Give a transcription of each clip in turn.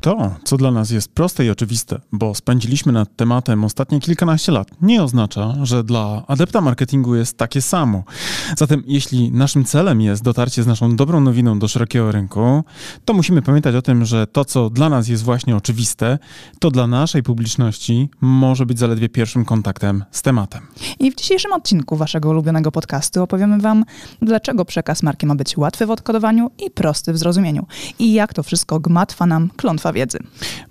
To, co dla nas jest proste i oczywiste, bo spędziliśmy nad tematem ostatnie kilkanaście lat, nie oznacza, że dla adepta marketingu jest takie samo. Zatem, jeśli naszym celem jest dotarcie z naszą dobrą nowiną do szerokiego rynku, to musimy pamiętać o tym, że to, co dla nas jest właśnie oczywiste, to dla naszej publiczności może być zaledwie pierwszym kontaktem z tematem. I w dzisiejszym odcinku waszego ulubionego podcastu opowiemy wam, dlaczego przekaz marki ma być łatwy w odkodowaniu i prosty w zrozumieniu. I jak to wszystko gmatwa nam klątwa wiedzy.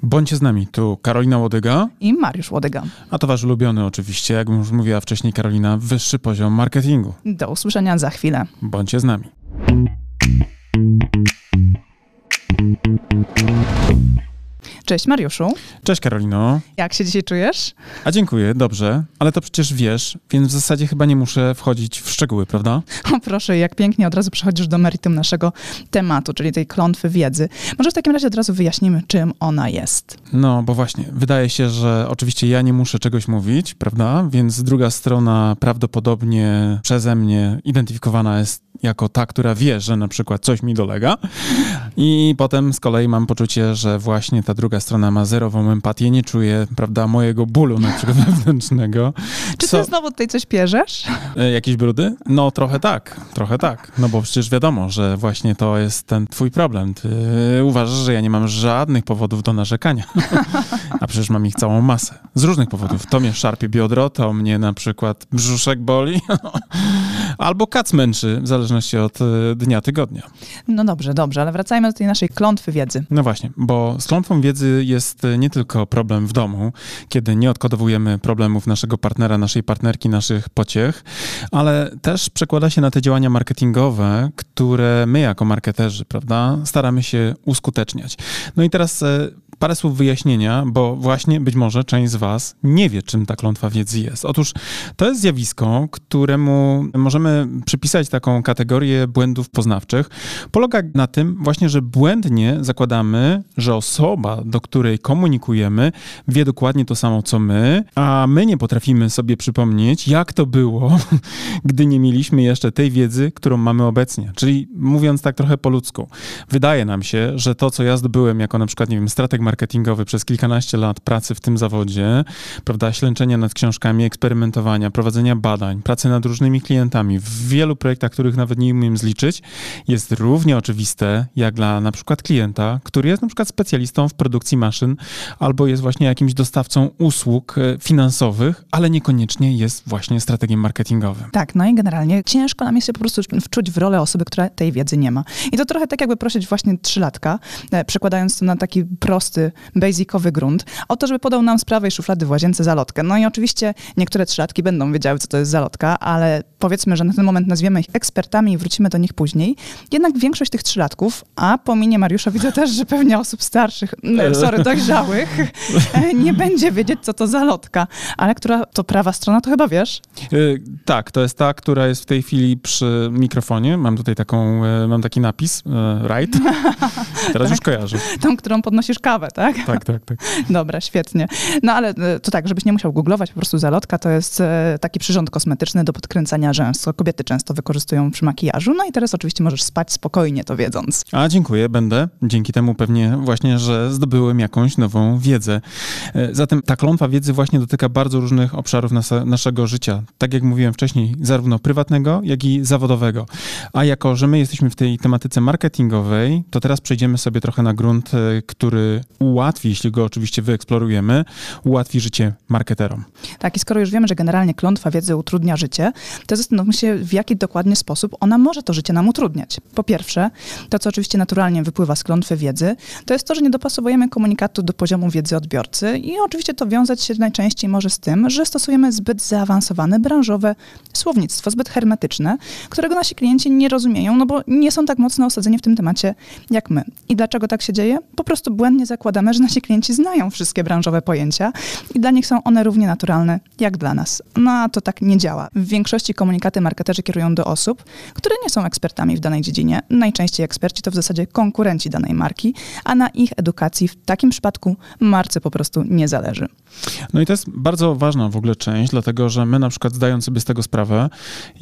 Bądźcie z nami, tu Karolina Łodyga. I Mariusz Łodyga. A to wasz ulubiony oczywiście, jak już mówiła wcześniej Karolina, wyższy poziom marketingu. Do usłyszenia za chwilę. Bądźcie z nami. Cześć Mariuszu. Cześć Karolino. Jak się dzisiaj czujesz? A dziękuję, dobrze, ale to przecież wiesz, więc w zasadzie chyba nie muszę wchodzić w szczegóły, prawda? O proszę, jak pięknie od razu przechodzisz do meritum naszego tematu, czyli tej klątwy wiedzy. Może w takim razie od razu wyjaśnimy, czym ona jest. No, bo właśnie, wydaje się, że oczywiście ja nie muszę czegoś mówić, prawda? Więc druga strona prawdopodobnie przeze mnie identyfikowana jest jako ta, która wie, że na przykład coś mi dolega. I potem z kolei mam poczucie, że właśnie ta druga strona ma zerową empatię, nie czuje, prawda, mojego bólu na przykład wewnętrznego. Czy Co? ty znowu tutaj coś pierzesz? E, jakieś brudy? No trochę tak, trochę tak. No bo przecież wiadomo, że właśnie to jest ten twój problem. Ty uważasz, że ja nie mam żadnych powodów do narzekania. A przecież mam ich całą masę. Z różnych powodów. To mnie szarpie biodro, to mnie na przykład brzuszek boli, albo kac męczy, w zależności od e, dnia, tygodnia. No dobrze, dobrze, ale wracajmy do tej naszej klątwy wiedzy. No właśnie, bo z klątwą wiedzy jest e, nie tylko problem w domu, kiedy nie odkodowujemy problemów naszego partnera, naszej partnerki, naszych pociech, ale też przekłada się na te działania marketingowe, które my jako marketerzy, prawda, staramy się uskuteczniać. No i teraz e, parę słów wyjaśnienia, bo właśnie być może część z Was nie wie, czym ta klątwa wiedzy jest. Otóż to jest zjawisko, któremu możemy przypisać taką kategorię błędów poznawczych. Polega na tym właśnie, że błędnie zakładamy, że osoba, do której komunikujemy, wie dokładnie to samo, co my, a my nie potrafimy sobie przypomnieć, jak to było, gdy nie mieliśmy jeszcze tej wiedzy, którą mamy obecnie. Czyli mówiąc tak trochę po ludzku, wydaje nam się, że to, co ja zdobyłem jako na przykład, nie wiem, strateg marketingowy przez kilkanaście lat pracy w tym zawodzie, prawda, ślęczenia nad książkami, eksperymentowania, prowadzenia badań, pracy nad różnymi klientami w wielu projektach, których nawet nie umiem zliczyć, jest równie oczywiste jak dla na przykład klienta, który jest na przykład specjalistą w produkcji maszyn albo jest właśnie jakimś dostawcą usług e, finansowych, ale niekoniecznie jest właśnie strategiem marketingowym. Tak, no i generalnie ciężko nam jest się po prostu wczuć w rolę osoby, która tej wiedzy nie ma. I to trochę tak jakby prosić właśnie trzylatka, e, przekładając to na taki prosty prosty, basicowy grunt, o to, żeby podał nam z prawej szuflady w łazience zalotkę. No i oczywiście niektóre trzylatki będą wiedziały, co to jest zalotka, ale powiedzmy, że na ten moment nazwiemy ich ekspertami i wrócimy do nich później. Jednak większość tych trzylatków, a po minie Mariusza widzę też, że pewnie osób starszych, sorry, dojrzałych, nie będzie wiedzieć, co to zalotka. Ale która to prawa strona, to chyba wiesz? Yy, tak, to jest ta, która jest w tej chwili przy mikrofonie. Mam tutaj taką, yy, mam taki napis, yy, right. Teraz tak. już kojarzę. Tą, którą podnosisz kawę tak? Tak, tak, tak. Dobra, świetnie. No ale e, to tak, żebyś nie musiał googlować, po prostu zalotka to jest e, taki przyrząd kosmetyczny do podkręcania rzęs, co kobiety często wykorzystują przy makijażu. No i teraz oczywiście możesz spać spokojnie to wiedząc. A dziękuję, będę. Dzięki temu pewnie właśnie, że zdobyłem jakąś nową wiedzę. E, zatem ta klątwa wiedzy właśnie dotyka bardzo różnych obszarów naszego życia. Tak jak mówiłem wcześniej, zarówno prywatnego, jak i zawodowego. A jako, że my jesteśmy w tej tematyce marketingowej, to teraz przejdziemy sobie trochę na grunt, który ułatwi, jeśli go oczywiście wyeksplorujemy, ułatwi życie marketerom. Tak, i skoro już wiemy, że generalnie klątwa wiedzy utrudnia życie, to zastanówmy się, w jaki dokładnie sposób ona może to życie nam utrudniać. Po pierwsze, to co oczywiście naturalnie wypływa z klątwy wiedzy, to jest to, że nie dopasowujemy komunikatu do poziomu wiedzy odbiorcy i oczywiście to wiązać się najczęściej może z tym, że stosujemy zbyt zaawansowane, branżowe słownictwo, zbyt hermetyczne, którego nasi klienci nie rozumieją, no bo nie są tak mocno osadzeni w tym temacie jak my. I dlaczego tak się dzieje? Po prostu błędnie zakładamy zakładamy, że nasi klienci znają wszystkie branżowe pojęcia i dla nich są one równie naturalne jak dla nas. No a to tak nie działa. W większości komunikaty marketerzy kierują do osób, które nie są ekspertami w danej dziedzinie. Najczęściej eksperci to w zasadzie konkurenci danej marki, a na ich edukacji w takim przypadku marce po prostu nie zależy. No i to jest bardzo ważna w ogóle część, dlatego że my na przykład zdając sobie z tego sprawę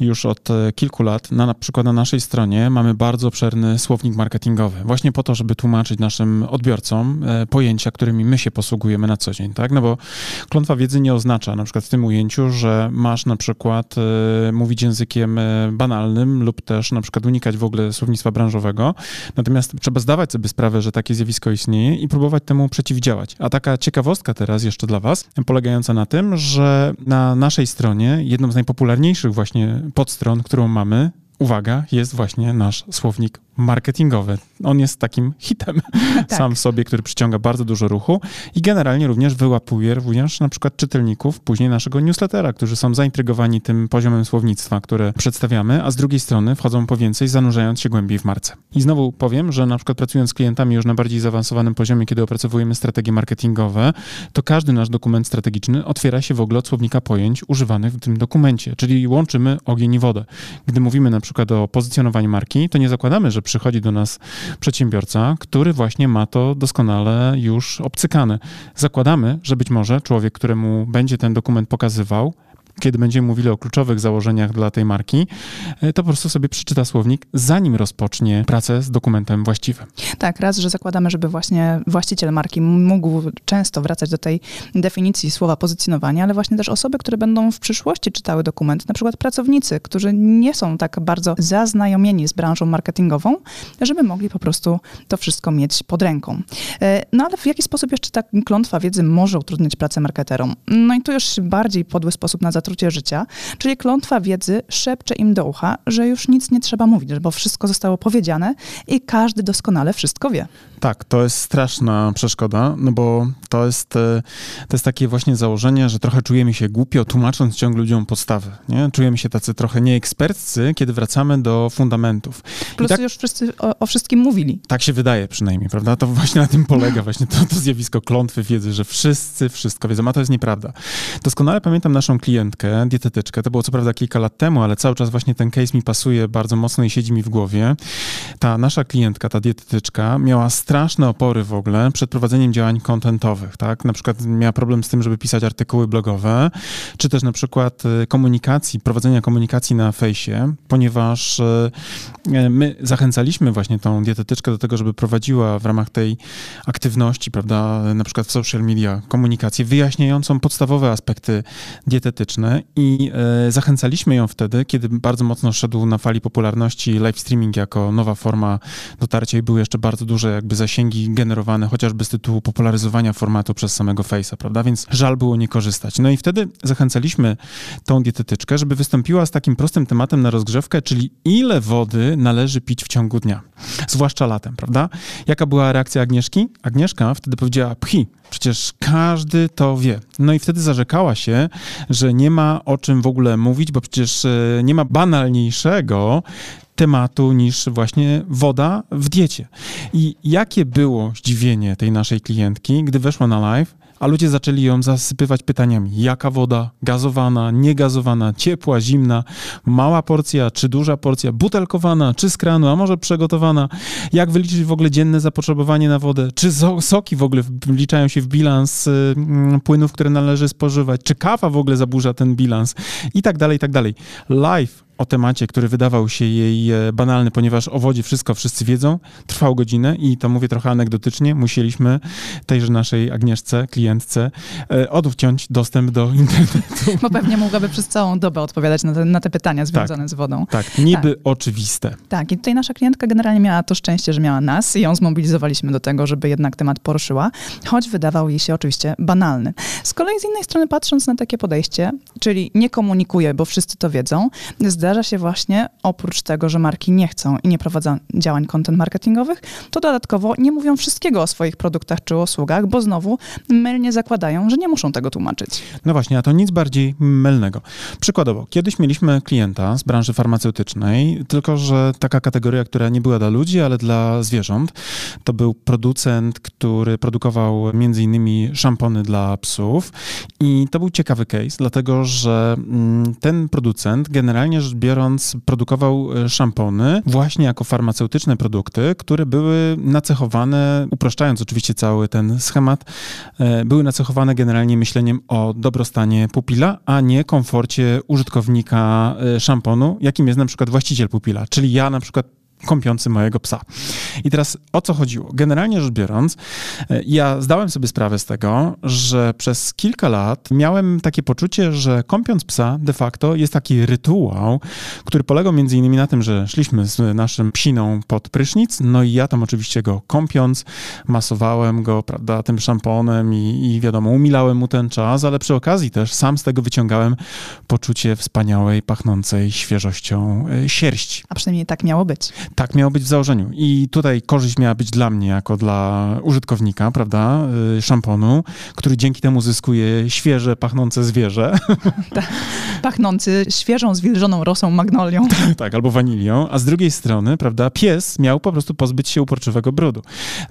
już od e, kilku lat, na, na przykład na naszej stronie mamy bardzo obszerny słownik marketingowy, właśnie po to, żeby tłumaczyć naszym odbiorcom pojęcia, którymi my się posługujemy na co dzień, tak? No bo klątwa wiedzy nie oznacza na przykład w tym ujęciu, że masz na przykład e, mówić językiem e, banalnym lub też na przykład unikać w ogóle słownictwa branżowego. Natomiast trzeba zdawać sobie sprawę, że takie zjawisko istnieje i próbować temu przeciwdziałać. A taka ciekawostka teraz jeszcze dla Was, polegająca na tym, że na naszej stronie jedną z najpopularniejszych właśnie podstron, którą mamy, uwaga, jest właśnie nasz słownik marketingowy. On jest takim hitem tak. sam w sobie, który przyciąga bardzo dużo ruchu i generalnie również wyłapuje również na przykład czytelników później naszego newslettera, którzy są zaintrygowani tym poziomem słownictwa, które przedstawiamy, a z drugiej strony wchodzą po więcej, zanurzając się głębiej w marce. I znowu powiem, że na przykład pracując z klientami już na bardziej zaawansowanym poziomie, kiedy opracowujemy strategie marketingowe, to każdy nasz dokument strategiczny otwiera się w ogóle od słownika pojęć używanych w tym dokumencie, czyli łączymy ogień i wodę. Gdy mówimy na przykład o pozycjonowaniu marki, to nie zakładamy, że przychodzi do nas przedsiębiorca, który właśnie ma to doskonale już obcykane. Zakładamy, że być może człowiek, któremu będzie ten dokument pokazywał, kiedy będziemy mówili o kluczowych założeniach dla tej marki, e, to po prostu sobie przeczyta słownik, zanim rozpocznie pracę z dokumentem właściwym. Tak, raz, że zakładamy, żeby właśnie właściciel marki mógł często wracać do tej definicji słowa pozycjonowania, ale właśnie też osoby, które będą w przyszłości czytały dokument, na przykład pracownicy, którzy nie są tak bardzo zaznajomieni z branżą marketingową, żeby mogli po prostu to wszystko mieć pod ręką. E, no ale w jaki sposób jeszcze ta klątwa wiedzy może utrudniać pracę marketerom? No i tu już bardziej podły sposób na zatrucie zatrucie życia, czyli klątwa wiedzy szepcze im do ucha, że już nic nie trzeba mówić, bo wszystko zostało powiedziane i każdy doskonale wszystko wie. Tak, to jest straszna przeszkoda, no bo to jest, e, to jest takie właśnie założenie, że trochę czujemy się głupio, tłumacząc ciągle ludziom podstawy. Nie? Czujemy się tacy trochę nieeksperccy, kiedy wracamy do fundamentów. Plus tak, już wszyscy o, o, wszystkim mówili. Tak się wydaje przynajmniej, prawda? To właśnie na tym polega właśnie to, to zjawisko klątwy wiedzy, że wszyscy wszystko wiedzą, a to jest nieprawda. Doskonale pamiętam naszą klientkę, dietetyczkę, to było co prawda kilka lat temu, ale cały czas właśnie ten case mi pasuje bardzo mocno i siedzi mi w głowie. Ta nasza klientka, ta dietetyczka miała straszne opory w ogóle przed prowadzeniem działań kontentowych, tak? Na przykład miała problem z tym, żeby pisać artykuły blogowe, czy też na przykład y, komunikacji, prowadzenia komunikacji na fejsie, ponieważ y, y, my zachęcaliśmy właśnie tą dietetyczkę do tego, żeby prowadziła w ramach tej aktywności, prawda, na przykład w social media komunikację wyjaśniającą podstawowe aspekty dietetyczne i zachęcaliśmy ją wtedy, kiedy bardzo mocno szedł na fali popularności live streaming jako nowa forma dotarcia i były jeszcze bardzo duże jakby zasięgi generowane chociażby z tytułu popularyzowania formatu przez samego Face'a, prawda? Więc żal było nie korzystać. No i wtedy zachęcaliśmy tą dietetyczkę, żeby wystąpiła z takim prostym tematem na rozgrzewkę, czyli ile wody należy pić w ciągu dnia, zwłaszcza latem, prawda? Jaka była reakcja Agnieszki? Agnieszka wtedy powiedziała, pchi, Przecież każdy to wie. No i wtedy zarzekała się, że nie ma o czym w ogóle mówić, bo przecież e, nie ma banalniejszego tematu niż właśnie woda w diecie. I jakie było zdziwienie tej naszej klientki, gdy weszła na live, a ludzie zaczęli ją zasypywać pytaniami: jaka woda, gazowana, niegazowana, ciepła, zimna, mała porcja czy duża porcja, butelkowana czy z kranu, a może przygotowana, jak wyliczyć w ogóle dzienne zapotrzebowanie na wodę, czy soki w ogóle wliczają się w bilans y, mm, płynów, które należy spożywać, czy kawa w ogóle zaburza ten bilans? I tak dalej, i tak dalej. Live o temacie, który wydawał się jej e, banalny, ponieważ o wodzie wszystko wszyscy wiedzą, trwał godzinę i to mówię trochę anegdotycznie, musieliśmy tejże naszej Agnieszce, klientce, e, odciąć dostęp do internetu. Bo pewnie mogłaby przez całą dobę odpowiadać na te, na te pytania związane tak, z wodą. Tak, niby tak. oczywiste. Tak, i tutaj nasza klientka generalnie miała to szczęście, że miała nas i ją zmobilizowaliśmy do tego, żeby jednak temat poruszyła, choć wydawał jej się oczywiście banalny. Z kolei z innej strony patrząc na takie podejście, czyli nie komunikuje, bo wszyscy to wiedzą, zda zdarza się właśnie, oprócz tego, że marki nie chcą i nie prowadzą działań content marketingowych, to dodatkowo nie mówią wszystkiego o swoich produktach czy usługach, bo znowu mylnie zakładają, że nie muszą tego tłumaczyć. No właśnie, a to nic bardziej mylnego. Przykładowo, kiedyś mieliśmy klienta z branży farmaceutycznej, tylko że taka kategoria, która nie była dla ludzi, ale dla zwierząt. To był producent, który produkował między innymi szampony dla psów i to był ciekawy case, dlatego że mm, ten producent generalnie rzecz biorąc, produkował e, szampony właśnie jako farmaceutyczne produkty, które były nacechowane, upraszczając oczywiście cały ten schemat, e, były nacechowane generalnie myśleniem o dobrostanie pupila, a nie komforcie użytkownika e, szamponu, jakim jest na przykład właściciel pupila. Czyli ja na przykład kąpiący mojego psa. I teraz o co chodziło? Generalnie rzecz biorąc, e, ja zdałem sobie sprawę z tego, że przez kilka lat miałem takie poczucie, że kąpiąc psa de facto jest taki rytuał, który polegał między innymi na tym, że szliśmy z naszym psiną pod prysznic, no i ja tam oczywiście go kąpiąc, masowałem go, prawda, tym szamponem i, i wiadomo, umilałem mu ten czas, ale przy okazji też sam z tego wyciągałem poczucie wspaniałej, pachnącej świeżością e, sierści. A przynajmniej tak miało być. Tak miało być w założeniu. I tutaj korzyść miała być dla mnie, jako dla użytkownika, prawda, y, szamponu, który dzięki temu zyskuje świeże, pachnące zwierzę. Tak, pachnący świeżą, zwilżoną rosą magnolią. tak, albo wanilią. A z drugiej strony, prawda, pies miał po prostu pozbyć się uporczywego brudu.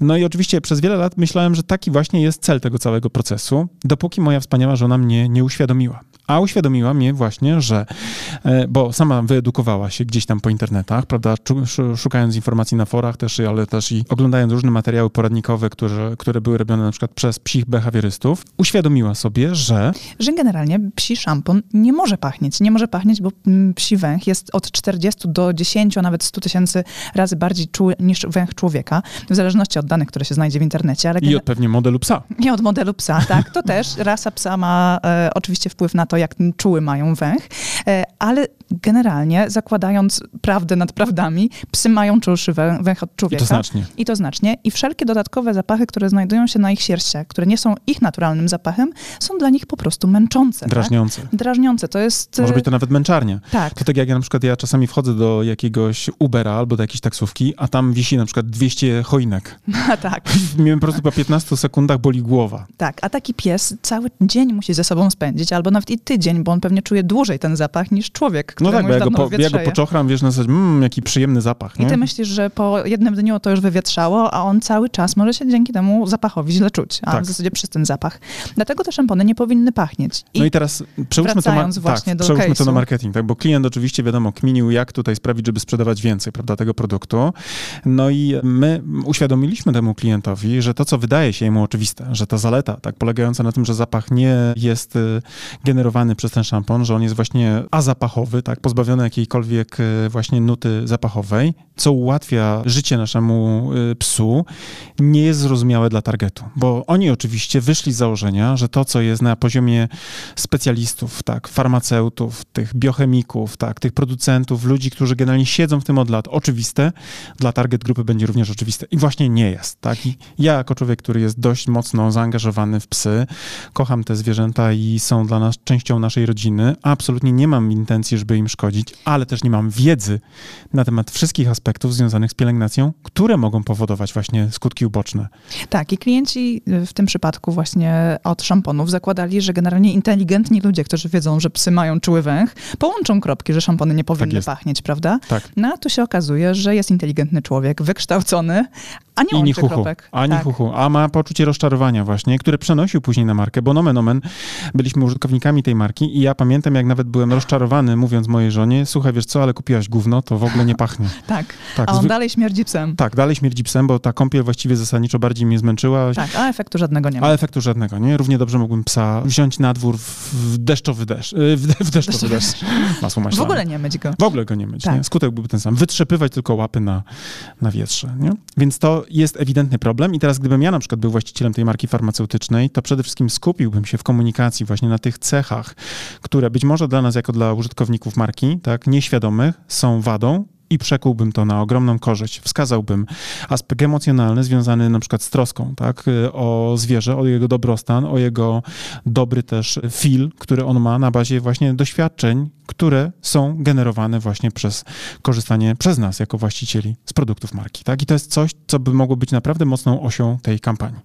No i oczywiście przez wiele lat myślałem, że taki właśnie jest cel tego całego procesu, dopóki moja wspaniała żona mnie nie uświadomiła. A uświadomiła mnie właśnie, że, e, bo sama wyedukowała się gdzieś tam po internetach, prawda, szukając informacji na forach też, ale też i oglądając różne materiały poradnikowe, które, które były robione na przykład przez psich behawiorystów, uświadomiła sobie, że... Że generalnie psi szampon nie może pachnieć. Nie może pachnieć, bo mm, psi węch jest od 40 do 10, a nawet 100 tysięcy razy bardziej czuły niż węch człowieka, w zależności od danych, które się znajdzie w internecie. Ale I od pewnie modelu psa. I od modelu psa, tak. To też rasa psa ma e, oczywiście wpływ na to, jak czuły mają węch, e, ale generalnie zakładając prawdę nad prawdami, psy mają czulszy węch od człowieka. I to znacznie. I to znacznie. I wszelkie dodatkowe zapachy, które znajdują się na ich sierściach, które nie są ich naturalnym zapachem, są dla nich po prostu męczące. Tak? Drażniące. Tak? Drażniące. To jest... Może być to nawet męczarnia. Tak. To tak jak ja na przykład, ja czasami wchodzę do jakiegoś Ubera albo do jakiejś taksówki, a tam wisi na przykład 200 choinek. A tak. Mnie po prostu po 15 sekundach boli głowa. Tak, a taki pies cały dzień musi ze sobą spędzić, albo nawet i tydzień, bo on pewnie czuje dłużej ten zapach niż człowiek, No tak, bo ja go, po, ja go poczochram, wiesz, na zasadzie, mmm, jaki przyjemny zapach. Nie? I ty myślisz, że po jednym dniu to już wywietrzało, a on cały czas może się dzięki temu zapachowi źle czuć, a tak. w zasadzie przez ten zapach. Dlatego te szampony nie powinny pachnieć. I no i teraz przełóżmy to, ma- właśnie tak, do przełóżmy to na marketing, tak, bo klient oczywiście, wiadomo, kminił, jak tutaj sprawić, żeby sprzedawać więcej, prawda, tego produktu. No i my uświadomiliśmy temu klientowi, że to, co wydaje się jemu oczywiste, że ta zaleta, tak, polegająca na tym, że zapach nie jest y, generowany przez ten szampon, że on jest właśnie azapachowy, tak, pozbawiony jakiejkolwiek y, właśnie nuty zapachowej, co ułatwia życie naszemu y, psu, nie jest zrozumiałe dla targetu, bo oni oczywiście wyszli z założenia, że to, co jest na poziomie specjalistów, tak, farmaceutów, tych biochemików, tak, tych producentów, ludzi, którzy generalnie siedzą w tym od lat, oczywiste, dla target grupy będzie również oczywiste. I właśnie nie jest, tak. I ja jako człowiek, który jest dość mocno zaangażowany w psy, kocham te zwierzęta i są dla nas częścią naszej rodziny, absolutnie nie mam intencji, żeby im szkodzić, ale też nie mam wiedzy na temat wszystkich aspektów związanych z pielęgnacją, które mogą powodować właśnie skutki uboczne. Tak, i klienci w tym przypadku właśnie od szamponów zakładali, że generalnie inteligentni ludzie, którzy wiedzą, że psy mają czuły węch, połączą kropki, że szampony nie powinny tak pachnieć, prawda? Tak. No a tu się okazuje, że jest inteligentny człowiek, wykształcony, a nie I huchu, kropek. Ani tak. huchu, a ma poczucie rozczarowania właśnie, które przenosił później na markę, bo nomen omen byliśmy użytkownikami tej marki i ja pamiętam, jak nawet byłem rozczarowany, mówiąc mojej żonie, słuchaj, wiesz co, ale kupiłaś gówno, to w ogóle nie pachnie. tak, tak. a on dalej śmierdzi psem. Tak, dalej śmierdzi psem, bo ta kąpiel właściwie zasadniczo bardziej mnie zmęczyła. Tak, a efektu żadnego nie ma. A efektu żadnego, nie? Równie dobrze mógłbym psa wziąć na dwór w deszczowy deszcz, y, w, w deszczowy deszcz, masło maślane. W ogóle nie myć go. W ogóle go nie myć, tak. nie? Skutek byłby ten sam. Wytrzepywać tylko łapy na, na wietrze, nie? Więc to jest ewidentny problem i teraz gdybym ja na przykład był właścicielem tej marki farmaceutycznej, to przede wszystkim skupiłbym się w komunikacji właśnie na tych cechach, które być może dla nas jako dla użytkowników marki, tak, nieświadomych są wadą, i przekułbym to na ogromną korzyść. Wskazałbym aspekt emocjonalny związany na przykład z troską, tak, o zwierzę, o jego dobrostan, o jego dobry też feel, który on ma na bazie właśnie doświadczeń, które są generowane właśnie przez korzystanie przez nas jako właścicieli z produktów marki, tak? I to jest coś, co by mogło być naprawdę mocną osią tej kampanii.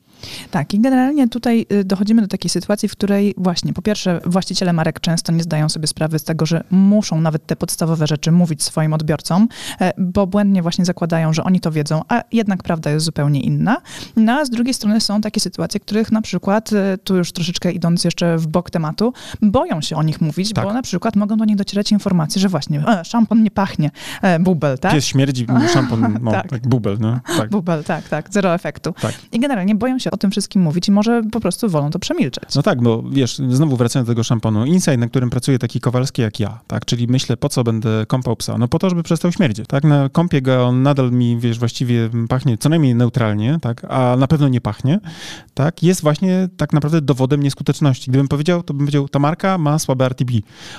Tak, i generalnie tutaj y, dochodzimy do takiej sytuacji, w której właśnie po pierwsze właściciele marek często nie zdają sobie sprawy z tego, że muszą nawet te podstawowe rzeczy mówić swoim odbiorcom, e, bo błędnie właśnie zakładają, że oni to wiedzą, a jednak prawda jest zupełnie inna. No a z drugiej strony są takie sytuacje, których na przykład, y, tu już troszeczkę idąc jeszcze w bok tematu, boją się o nich mówić, tak. bo na przykład mogą do nich docierać informacje, że właśnie e, szampon nie pachnie, e, bubel, tak? Pies śmierdzi, szampon, no, tak. tak bubel, no. Tak. Bubel, tak, tak, zero efektu. Tak. I generalnie boją się o tym wszystkim mówić i może po prostu wolą to przemilczeć. No tak, bo wiesz, znowu wracając do tego szamponu, insight, na którym pracuje taki Kowalski jak ja, tak, czyli myślę, po co będę kąpał psa? No po to, żeby przestał śmierdzieć, tak, na kąpie go on nadal mi, wiesz, właściwie pachnie co najmniej neutralnie, tak, a na pewno nie pachnie, tak, jest właśnie tak naprawdę dowodem nieskuteczności. Gdybym powiedział, to bym powiedział, ta marka ma słabe RTB.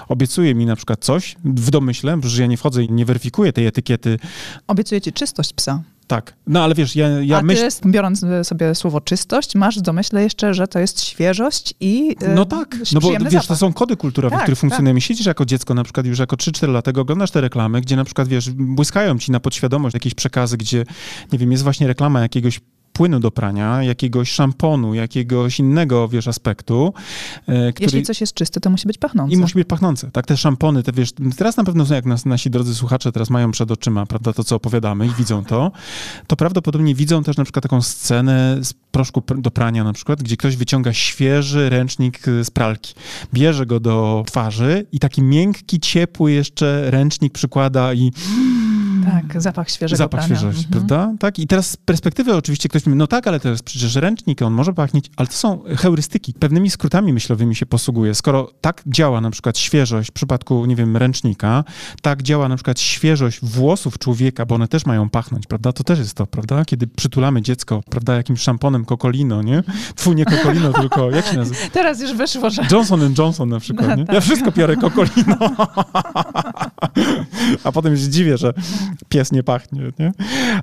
Obiecuje mi na przykład coś w domyśle, że ja nie wchodzę i nie weryfikuję tej etykiety. Obiecuje ci czystość psa. Tak, no ale wiesz, ja, ja myślę... biorąc sobie słowo czystość, masz w domyśle jeszcze, że to jest świeżość i e, No tak, no bo wiesz, zapach. to są kody kulturowe, Tak, które tak. funkcjonują. Siedzisz jako dziecko, na przykład już jako 3-4 latego, oglądasz te reklamy, gdzie na przykład, wiesz, błyskają ci na podświadomość jakieś przekazy, gdzie, nie wiem, jest właśnie reklama jakiegoś płynu do prania, jakiegoś szamponu, jakiegoś innego, wiesz, aspektu, e, który... Jeśli coś jest czyste, to musi być pachnące. I musi być pachnące, tak? Te szampony, te wiesz, teraz na pewno jak nas, nasi drodzy słuchacze teraz mają przed oczyma, prawda, to co opowiadamy i widzą to, to prawdopodobnie widzą też na przykład taką scenę z proszku pr- do prania na przykład, gdzie ktoś wyciąga świeży ręcznik y, z pralki, bierze go do twarzy i taki miękki, ciepły jeszcze ręcznik przykłada i Tak, zapach świeżego zapach prania. świeżości, Mhm. prawda? Tak, i teraz z perspektywy oczywiście ktoś mówi, no tak, ale to jest przecież ręcznik, on może pachnieć, ale to są heurystyki. Pewnymi skrótami myślowymi się posługuje. Skoro tak działa na przykład świeżość w przypadku, nie wiem, ręcznika, tak działa na przykład świeżość włosów człowieka, bo one też mają pachnąć, prawda? To też jest to, prawda? Kiedy przytulamy dziecko, prawda, jakimś szamponem Cocolino, nie? Tfu, nie Cocolino, tylko jak się nazywa? Teraz już wyszło, że Johnson Johnson na przykład, No nie? tak. Ja wszystko biorę Cocolino. A potem się dziwię, że pies nie pachnie, nie?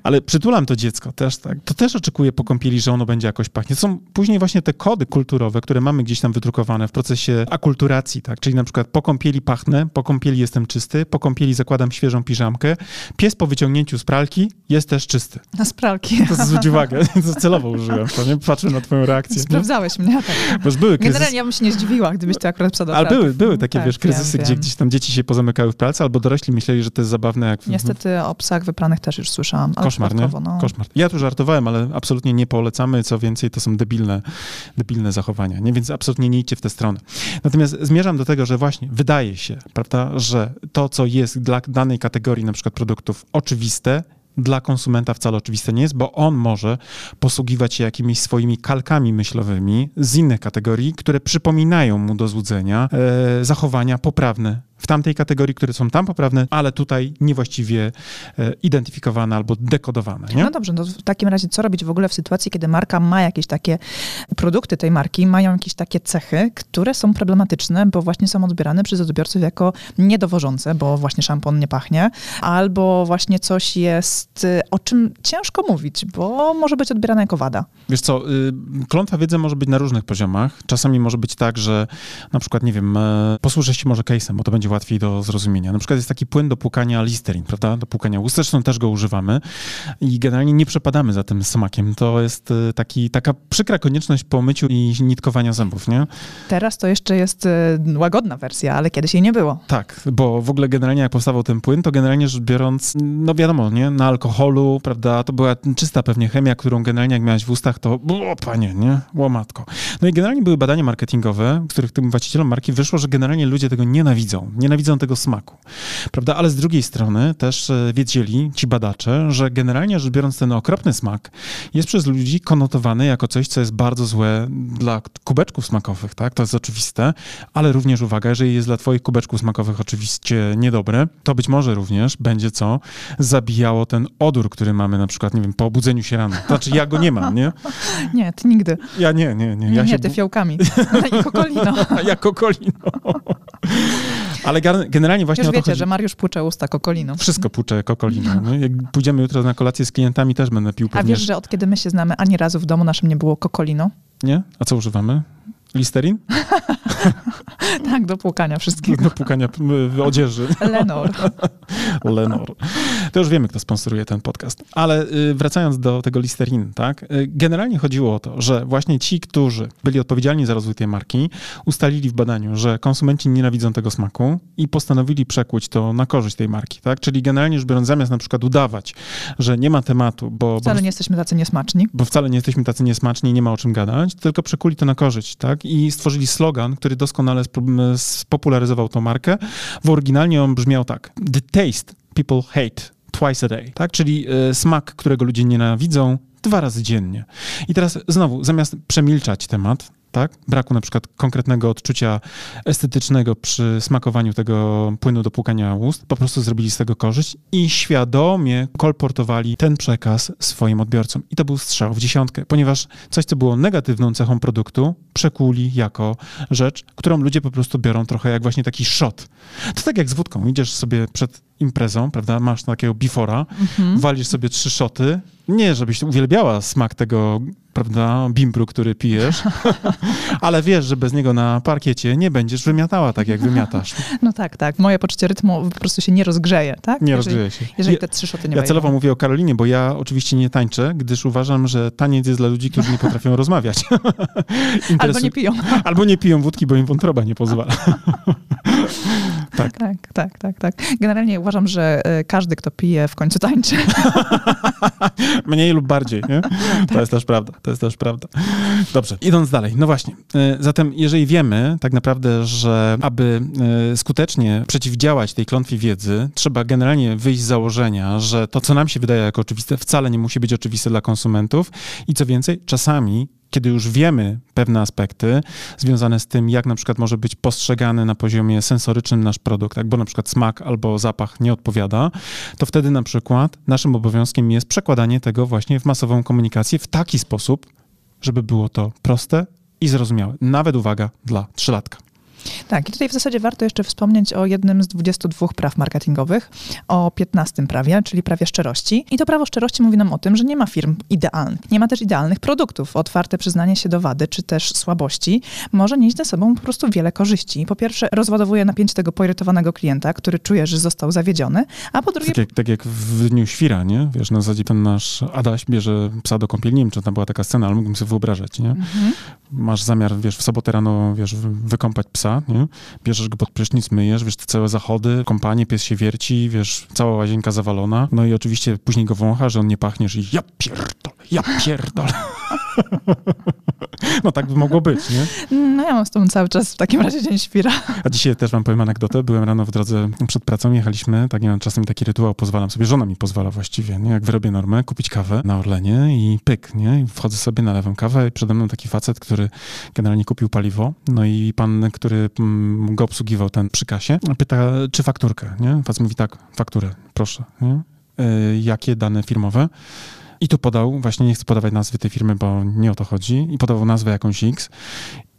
Ale przytulam to dziecko też, tak? To też oczekuję po kąpieli, że ono będzie jakoś pachnie. To są później właśnie te kody kulturowe, które mamy gdzieś tam wydrukowane w procesie akulturacji, tak? Czyli na przykład po kąpieli pachnę, po kąpieli jestem czysty, po kąpieli zakładam świeżą piżamkę, pies po wyciągnięciu z pralki jest też czysty. na spralki. To zwróć uwagę, to celowo użyłem to, nie? Patrzę na twoją reakcję. nie? Sprawdzałeś mnie, tak. Bo były kryzysy. Generalnie ja bym się nie zdziwiła, gdybyś to akurat psa do Ale były, były takie, Tak, wiesz, kryzysy, wiem, gdzie wiem. gdzieś tam dzieci się pozamykały w pralce, albo dorośli myśleli, że to jest zabawne, jak... Niestety o psach wypranych też już słyszałam. Koszmar, nie? no. Koszmar. Ja tu żartowałem, ale absolutnie nie polecamy, co więcej, to są debilne, debilne zachowania, nie? Więc absolutnie nie idźcie w tę stronę. Natomiast zmierzam do tego, że właśnie wydaje się, prawda, że to, co jest dla danej kategorii na przykład produktów oczywiste, dla konsumenta wcale oczywiste nie jest, bo on może posługiwać się jakimiś swoimi kalkami myślowymi z innych kategorii, które przypominają mu do złudzenia e, zachowania poprawne w tamtej kategorii, które są tam poprawne, ale tutaj niewłaściwie e, identyfikowane albo dekodowane. Nie? No dobrze, no w takim razie co robić w ogóle w sytuacji, kiedy marka ma jakieś takie produkty tej marki, mają jakieś takie cechy, które są problematyczne, bo właśnie są odbierane przez odbiorców jako niedowożące, bo właśnie szampon nie pachnie, albo właśnie coś jest, y, o czym ciężko mówić, bo może być odbierane jako wada. Wiesz co, y, klątwa wiedzy może być na różnych poziomach. Czasami może być tak, że na przykład, nie wiem, e, posłużę się może case'em, bo to będzie łatwiej do zrozumienia. Na przykład jest taki płyn do płukania Listerin, prawda? Do płukania ust. Zresztą też go używamy i generalnie nie przepadamy za tym smakiem. To jest y, taki, taka przykra konieczność po myciu i nitkowania zębów, nie? Teraz to jeszcze jest y, łagodna wersja, ale kiedyś jej nie było. Tak, bo w ogóle generalnie jak powstawał ten płyn, to generalnie rzecz biorąc, no wiadomo, nie, na alkoholu, prawda, to była czysta pewnie chemia, którą generalnie jak miałeś w ustach, to o panie, nie, łomatko. No i generalnie były badania marketingowe, w których tym właścicielom marki wyszło, że generalnie ludzie tego nienawidzą, nienawidzą tego smaku, prawda, ale z drugiej strony też e, wiedzieli ci badacze, że generalnie rzecz biorąc ten okropny smak jest przez ludzi konotowany jako coś, co jest bardzo złe dla kubeczków smakowych, tak, to jest oczywiste, ale również uwaga, jeżeli jest dla twoich kubeczków smakowych oczywiście niedobre, to być może również będzie co? Zabijało ten odór, który mamy na przykład, nie wiem, po obudzeniu się rano. Znaczy ja go nie mam, nie? Nie, ty nigdy. Ja nie, nie, nie. Ja nie, się ty fiołkami. I kokolino. jako kolino. Ale generalnie właśnie Już o to wiecie, chodzi. że Mariusz płucze usta kokoliną. Wszystko puczę jako kolino. No, jak pójdziemy jutro na kolację z klientami, też będę pił A pewnie. wiesz, że od kiedy my się znamy, ani razu w domu naszym nie było kokolino? Nie? A co używamy? Listerin? Tak, do płukania wszystkiego. Do pukania p- w odzieży. Lenor. Lenor. To już wiemy, kto sponsoruje ten podcast. Ale y, wracając do tego Listerin, tak? y, Generalnie chodziło o to, że właśnie ci, którzy byli odpowiedzialni za rozwój tej marki, ustalili w badaniu, że konsumenci nienawidzą tego smaku i postanowili przekuć to na korzyść tej marki, tak? Czyli generalnie rzecz biorąc, zamiast na przykład udawać, że nie ma tematu, bo, bo, Wcale nie jesteśmy tacy niesmaczni. bo wcale nie jesteśmy tacy niesmaczni i nie ma o czym gadać, tylko przekuli to na korzyść, tak? I stworzyli slogan, który doskonale spopularyzował tą markę. W oryginalnie on brzmiał tak. The taste people hate twice a day, tak? Czyli e, smak, którego ludzie nienawidzą, dwa razy dziennie. I teraz znowu, zamiast przemilczać temat, tak? Braku na przykład konkretnego odczucia estetycznego przy smakowaniu tego płynu do płukania ust, po prostu zrobili z tego korzyść i świadomie kolportowali ten przekaz swoim odbiorcom. I to był strzał w dziesiątkę, ponieważ coś, co było negatywną cechą produktu, przekuli jako rzecz, którą ludzie po prostu biorą trochę jak właśnie taki shot. To tak jak z wódką. Idziesz sobie przed imprezą, prawda, masz takiego bifora, mhm. walisz sobie trzy szoty, nie żebyś uwielbiała smak tego, prawda, bimbru, który pijesz, ale wiesz, że bez niego na parkiecie nie będziesz wymiatała tak, jak wymiatasz. No tak, tak. Moje poczucie rytmu po prostu się nie rozgrzeje, tak? Nie jeżeli, rozgrzeje się. Jeżeli te trzy szoty nie Ja celowo mówię o Karolinie, bo ja oczywiście nie tańczę, gdyż uważam, że taniec jest dla ludzi, którzy nie potrafią rozmawiać. Albo nie piją. Albo nie piją wódki, bo im wątroba nie pozwala. tak. tak, tak, tak, tak. Generalnie uważam, że e, każdy, kto pije, w końcu tańczy. Mniej lub bardziej, nie? To jest też prawda, to jest też prawda. Dobrze, idąc dalej, no właśnie. E, zatem, jeżeli wiemy tak naprawdę, że aby e, skutecznie przeciwdziałać tej klątwie wiedzy, trzeba generalnie wyjść z założenia, że to, co nam się wydaje jako oczywiste, wcale nie musi być oczywiste dla konsumentów i co więcej, czasami kiedy już wiemy pewne aspekty związane z tym, jak na przykład może być postrzegany na poziomie sensorycznym nasz produkt, tak, bo na przykład smak albo zapach nie odpowiada, to wtedy na przykład naszym obowiązkiem jest przekładanie tego właśnie w masową komunikację w taki sposób, żeby było to proste i zrozumiałe. Nawet uwaga dla trzylatka. Tak, i tutaj w zasadzie warto jeszcze wspomnieć o jednym z 22 praw marketingowych, o 15 prawie, czyli prawie szczerości. I to prawo szczerości mówi nam o tym, że nie ma firm idealnych. Nie ma też idealnych produktów. Otwarte przyznanie się do wady, czy też słabości może nieść ze sobą po prostu wiele korzyści. Po pierwsze, rozładowuje napięcie tego poirytowanego klienta, który czuje, że został zawiedziony, a po drugie... Tak jak, tak jak w Dniu Świra, nie? Wiesz, na zasadzie ten nasz Adaś bierze psa do kąpieli. Nie wiem, czy tam była taka scena, ale mógłbym sobie wyobrażać, nie? Mhm. Masz zamiar, wiesz, w sobotę rano, wiesz, wykąpać psa, nie? Bierzesz go pod prysznic, myjesz, wiesz, te całe zachody, kompanie, pies się wierci, wiesz, cała łazienka zawalona. No i oczywiście później go wącha, że on nie pachniesz i ja pierdolę, ja pierdolę. No tak by mogło być, nie? No ja mam z tobą cały czas w takim razie dzień świra. A dzisiaj też wam powiem anegdotę. Byłem rano w drodze przed pracą, jechaliśmy, tak nie wiem, czasem taki rytuał pozwalam sobie, żona mi pozwala właściwie, nie? Jak wyrobię normę, kupić kawę na Orlenie i pyk, nie? I wchodzę sobie, nalewam kawę i przede mną taki facet, który generalnie kupił paliwo, no i pan, który go obsługiwał ten przy kasie, pyta, czy fakturkę, nie? Facet mówi tak, fakturę, proszę, nie? Y, jakie dane firmowe? I tu podał, właśnie nie chcę podawać nazwy tej firmy, bo nie o to chodzi, i podawał nazwę jakąś X.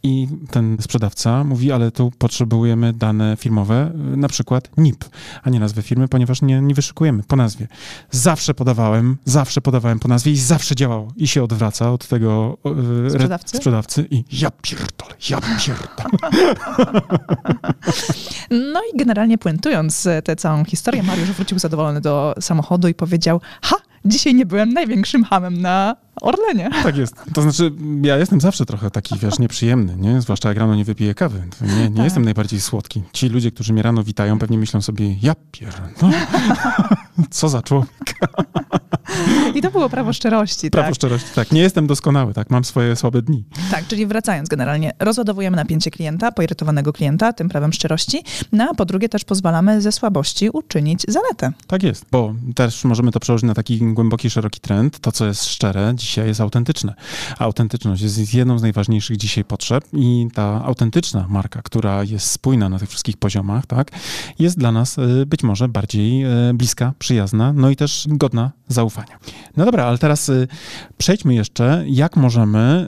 I ten sprzedawca mówi, ale tu potrzebujemy dane firmowe, na przykład NIP, a nie nazwę firmy, ponieważ nie, nie wyszukujemy po nazwie. Zawsze podawałem, zawsze podawałem po nazwie i zawsze działało. I się odwraca od tego e, sprzedawcy, sprzedawcy i ja pierdolę, ja pierdolę. No i generalnie puentując tę całą historię, Mariusz wrócił zadowolony do samochodu i powiedział, ha, dzisiaj nie byłem największym hamem na Orlenie. Tak jest. To znaczy, ja jestem zawsze trochę taki, wiesz, nieprzyjemny, nie? Zwłaszcza jak rano nie wypiję kawy. Nie, nie tak. jestem najbardziej słodki. Ci ludzie, którzy mnie rano witają, pewnie myślą sobie, ja pier... No. Co za człowiek. I to było prawo szczerości, Prawo tak? szczerości, tak. Nie jestem doskonały, tak. Mam swoje słabe dni. Tak, czyli wracając generalnie, rozładowujemy napięcie klienta, poirytowanego klienta, tym prawem szczerości, no a po drugie też pozwalamy ze słabości uczynić zaletę. Tak jest, bo też możemy to przełożyć na taki głęboki, szeroki trend. To, co jest szczere, dzisiaj jest autentyczne. A autentyczność jest jedną z najważniejszych dzisiaj potrzeb i ta autentyczna marka, która jest spójna na tych wszystkich poziomach, tak, jest dla nas y, być może bardziej y, bliska, przyjazna, no i też godna zaufania. No dobra, ale teraz y, przejdźmy jeszcze, jak możemy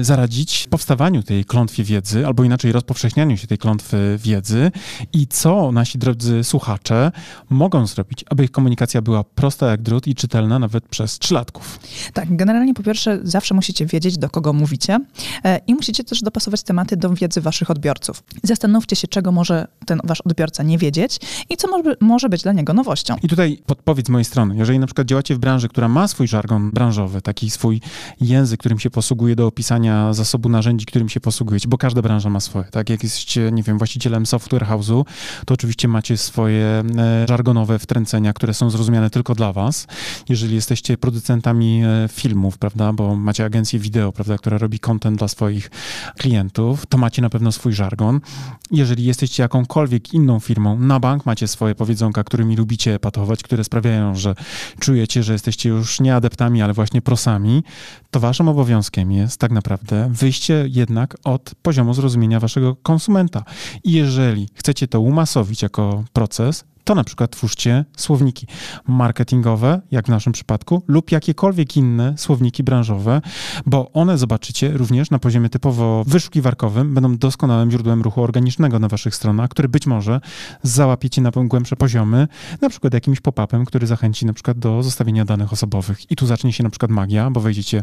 zaradzić powstawaniu tej klątwie wiedzy, albo inaczej rozpowszechnianiu się tej klątwy wiedzy i co nasi drodzy słuchacze mogą zrobić, aby ich komunikacja była prosta jak drut i czytelna nawet przez trzylatków. Tak, generalnie po pierwsze zawsze musicie wiedzieć, do kogo mówicie e, i musicie też dopasować tematy do wiedzy waszych odbiorców. Zastanówcie się, czego może ten wasz odbiorca nie wiedzieć i co może, może być dla niego nowością. I tutaj podpowiedź z mojej strony. Jeżeli na przykład działacie w branży, która ma swój żargon branżowy, taki swój język, którym się posługuje do opisania zasobu narzędzi, którym się posługujecie, bo każda branża ma swoje, tak? Jak jesteście, nie wiem, właścicielem software house'u, to oczywiście macie swoje e, żargonowe wtręcenia, które są zrozumiane tylko dla was. Jeżeli jesteście producentami e, filmów, prawda, bo macie agencję wideo, prawda, która robi content dla swoich klientów, to macie na pewno swój żargon. Jeżeli jesteście jakąkolwiek inną firmą, na bank macie swoje powiedzonka, którymi lubicie patować, które sprawiają, że czujecie, że jesteście już nie adeptami, ale właśnie prosami, to waszym obowiązkiem jest tak naprawdę wyjście jednak od poziomu zrozumienia waszego konsumenta. I jeżeli chcecie to umasowić jako proces, to na przykład twórzcie słowniki marketingowe, jak w naszym przypadku, lub jakiekolwiek inne słowniki branżowe, bo one, zobaczycie, również na poziomie typowo wyszukiwarkowym będą doskonałym źródłem ruchu organicznego na waszych stronach, który być może załapiecie na głębsze poziomy, na przykład jakimś pop-upem, który zachęci na przykład do zostawienia danych osobowych. I tu zacznie się na przykład magia, bo wejdziecie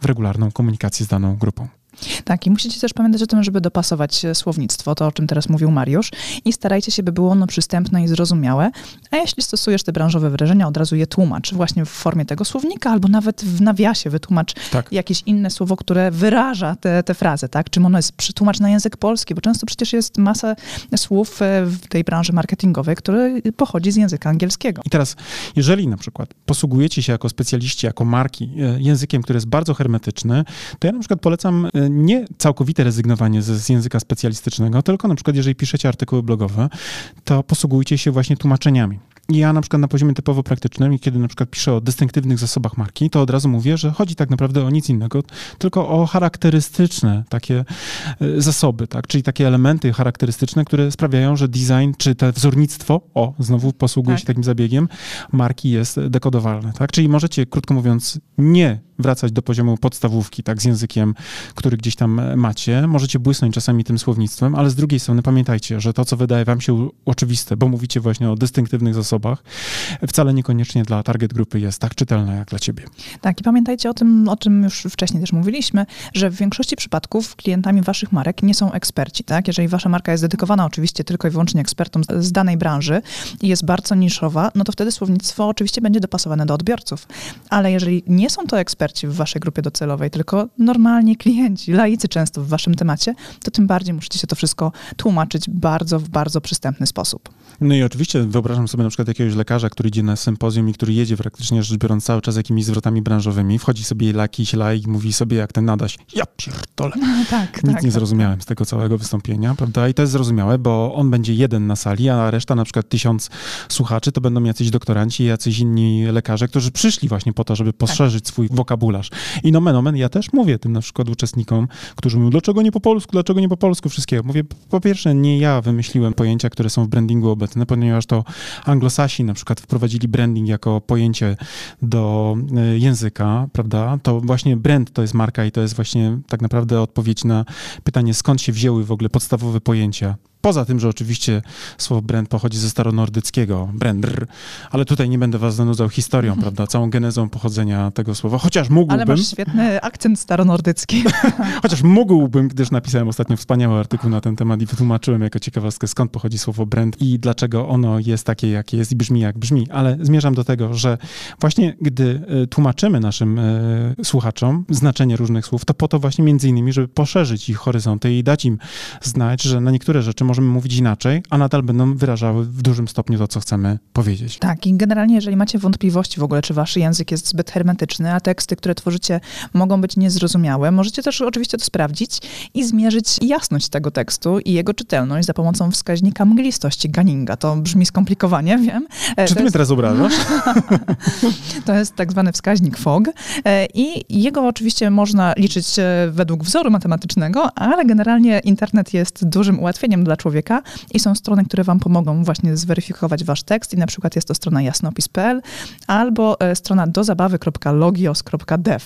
w regularną komunikację z daną grupą. Tak, i musicie też pamiętać o tym, żeby dopasować e, słownictwo, to o czym teraz mówił Mariusz, i starajcie się, by było ono przystępne i zrozumiałe. A jeśli stosujesz te branżowe wyrażenia, od razu je tłumacz właśnie w formie tego słownika, albo nawet w nawiasie wytłumacz tak. jakieś inne słowo, które wyraża te, te frazy, tak? Czym ono jest, przetłumacz na język polski, bo często przecież jest masa słów e, w tej branży marketingowej, które pochodzi z języka angielskiego. I teraz, jeżeli na przykład posługujecie się jako specjaliści, jako marki e, językiem, który jest bardzo hermetyczny, to ja na przykład polecam nie całkowite rezygnowanie z, z języka specjalistycznego, tylko na przykład jeżeli piszecie artykuły blogowe, to posługujcie się właśnie tłumaczeniami. Ja na przykład na poziomie typowo praktycznym, kiedy na przykład piszę o dystynktywnych zasobach marki, to od razu mówię, że chodzi tak naprawdę o nic innego, tylko o charakterystyczne takie e, zasoby, tak? czyli takie elementy charakterystyczne, które sprawiają, że design czy te wzornictwo, o, znowu posługuję tak. się takim zabiegiem, marki jest dekodowalne. Tak? Czyli możecie, krótko mówiąc, nie wracać do poziomu podstawówki, tak, z językiem, który gdzieś tam macie. Możecie błysnąć czasami tym słownictwem, ale z drugiej strony pamiętajcie, że to, co wydaje wam się oczywiste, bo mówicie właśnie o dystynktywnych zasobach, wcale niekoniecznie dla target grupy jest tak czytelne jak dla ciebie. Tak, i pamiętajcie o tym, o czym już wcześniej też mówiliśmy, że w większości przypadków klientami waszych marek nie są eksperci, tak? Jeżeli wasza marka jest dedykowana oczywiście tylko i wyłącznie ekspertom z danej branży i jest bardzo niszowa, no to wtedy słownictwo oczywiście będzie dopasowane do odbiorców. Ale jeżeli nie są to eksperci, eksperci w waszej grupie docelowej, tylko normalni klienci, laicy często w waszym temacie, to tym bardziej musicie to wszystko tłumaczyć bardzo, w bardzo przystępny sposób. No i oczywiście wyobrażam sobie na przykład jakiegoś lekarza, który idzie na sympozjum i który jedzie praktycznie rzecz biorąc cały czas jakimiś zwrotami branżowymi, wchodzi sobie jakiś laik, mówi sobie jak ten nadaś, ja pierdolę. No, tak, Nic tak, nie tak, zrozumiałem z tego całego wystąpienia, prawda? I to jest zrozumiałe, bo on będzie jeden na sali, a reszta na przykład tysiąc słuchaczy to będą jacyś doktoranci, jacyś inni lekarze, którzy przyszli właśnie po to, żeby poszerzyć tak. swój wokabularz. I nomen omen, ja też mówię tym na przykład uczestnikom, którzy mówią, dlaczego nie po polsku, dlaczego nie po polsku, wszystkiego. Mówię, po pierwsze, nie ja wymyśliłem pojęcia, które są w brandingu obecne, ponieważ to anglosasi na przykład wprowadzili branding jako pojęcie do e, języka, prawda? To właśnie brand to jest marka i to jest właśnie tak naprawdę odpowiedź na pytanie, skąd się wzięły w ogóle podstawowe pojęcia Poza tym, że oczywiście słowo brand pochodzi ze staronordyckiego, brandr, ale tutaj nie będę was zanudzał historią, mhm. prawda, całą genezą pochodzenia tego słowa, chociaż mógłbym... Ale masz świetny akcent staronordycki. chociaż mógłbym, gdyż napisałem ostatnio wspaniały artykuł na ten temat i wytłumaczyłem jako ciekawostkę, skąd pochodzi słowo brand i dlaczego ono jest takie, jakie jest i brzmi, jak brzmi, ale zmierzam do tego, że właśnie gdy e, tłumaczymy naszym y, słuchaczom znaczenie różnych słów, to po to właśnie między innymi, żeby poszerzyć ich horyzonty i dać im znać, że na niektóre rzeczy możemy mówić inaczej, a nadal będą wyrażały w dużym stopniu to, co chcemy powiedzieć. Tak, i generalnie, jeżeli macie wątpliwości w ogóle, czy wasz język jest zbyt hermetyczny, a teksty, które tworzycie, mogą być niezrozumiałe, możecie też oczywiście to sprawdzić i zmierzyć jasność tego tekstu i jego czytelność za pomocą wskaźnika mglistości Gunninga. To brzmi skomplikowanie, wiem. E, czy ty jest... mnie teraz obrażasz? to jest tak zwany wskaźnik FOG e, i jego oczywiście można liczyć e, według wzoru matematycznego, ale generalnie internet jest dużym ułatwieniem dla człowieka i są strony, które wam pomogą właśnie zweryfikować wasz tekst i na przykład jest to strona jasnopis.pl albo e, strona dozabawy.logios.dev.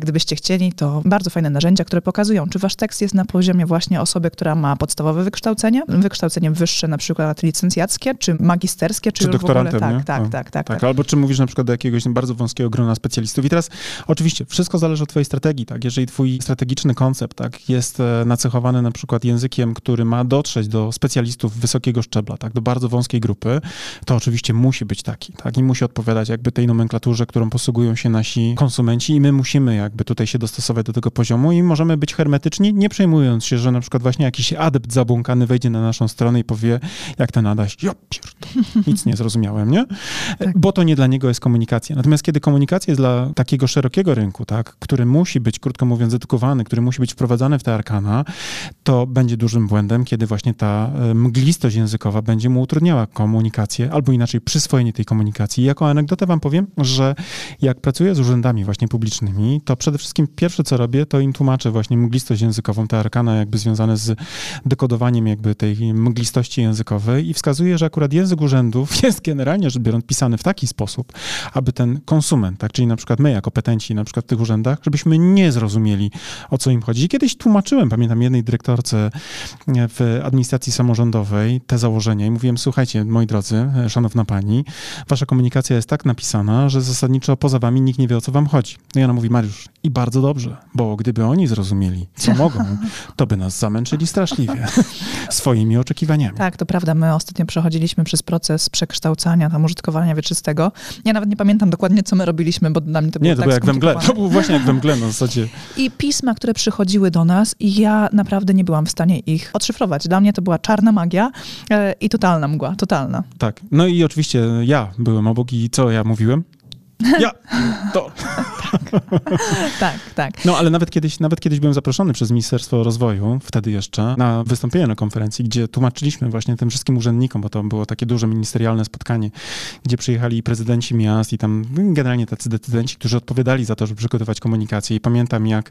Gdybyście chcieli, to bardzo fajne narzędzia, które pokazują, czy wasz tekst jest na poziomie właśnie osoby, która ma podstawowe wykształcenie, wykształcenie wyższe, na przykład licencjackie, czy magisterskie, czy, czy doktorantem, w ogóle, tak, tak, tak, tak, tak, tak. Albo czy mówisz na przykład do jakiegoś bardzo wąskiego grona specjalistów. I teraz oczywiście wszystko zależy od twojej strategii, tak? Jeżeli twój strategiczny koncept, tak, jest e, nacechowany na przykład językiem, który ma dotrzeć do specjalistów wysokiego szczebla, tak, do bardzo wąskiej grupy, to oczywiście musi być taki, tak, i musi odpowiadać jakby tej nomenklaturze, którą posługują się nasi konsumenci i my musimy jakby tutaj się dostosować do tego poziomu i możemy być hermetyczni, nie przejmując się, że na przykład właśnie jakiś adept zabłąkany wejdzie na naszą stronę i powie, jak Adaś, ja pierdolę, nic nie zrozumiałem, nie? Tak. Bo to nie dla niego jest komunikacja. Natomiast kiedy komunikacja jest dla takiego szerokiego rynku, tak, który musi być, krótko mówiąc, edukowany, który musi być wprowadzany w te arkana, to będzie dużym błędem, kiedy właśnie właśnie ta e, mglistość językowa będzie mu utrudniała komunikację, albo inaczej przyswojenie tej komunikacji. I jako anegdotę wam powiem, że jak pracuję z urzędami właśnie publicznymi, to przede wszystkim pierwsze, co robię, to im tłumaczę właśnie mglistość językową, te arkana jakby związane z dekodowaniem jakby tej mglistości językowej i wskazuję, że akurat język urzędów jest generalnie rzecz biorąc pisany w taki sposób, aby ten konsument, tak, czyli na przykład my jako petenci na przykład w tych urzędach, żebyśmy nie zrozumieli, o co im chodzi. Kiedyś tłumaczyłem, pamiętam jednej dyrektorce w administracji samorządowej te założenia i mówiłem, słuchajcie, moi drodzy, szanowna pani, wasza komunikacja jest tak napisana, że zasadniczo poza wami nikt nie wie, o co wam chodzi. No i ona mówi, Mariusz, i bardzo dobrze, bo gdyby oni zrozumieli, co mogą, to by nas zamęczyli straszliwie swoimi oczekiwaniami. Tak, to prawda. My ostatnio przechodziliśmy przez proces przekształcania tam użytkowania wieczystego. Ja nawet nie pamiętam dokładnie, co my robiliśmy, bo dla mnie to było Nie, to tak było jak we mgle. To było właśnie jak we mgle na zasadzie. I pisma, które przychodziły do nas i ja naprawdę nie byłam w stanie ich odszyfrować. Dla mnie to była czarna magia e, i totalna mgła, totalna. Tak. No i oczywiście ja byłem obok i co ja mówiłem? Ja, to. tak, tak. No ale nawet kiedyś, nawet kiedyś byłem zaproszony przez Ministerstwo Rozwoju, wtedy jeszcze, na wystąpienie na konferencji, gdzie tłumaczyliśmy właśnie tym wszystkim urzędnikom, bo to było takie duże ministerialne spotkanie, gdzie przyjechali prezydenci miast i tam generalnie tacy decydenci, którzy odpowiadali za to, żeby przygotować komunikację. I pamiętam, jak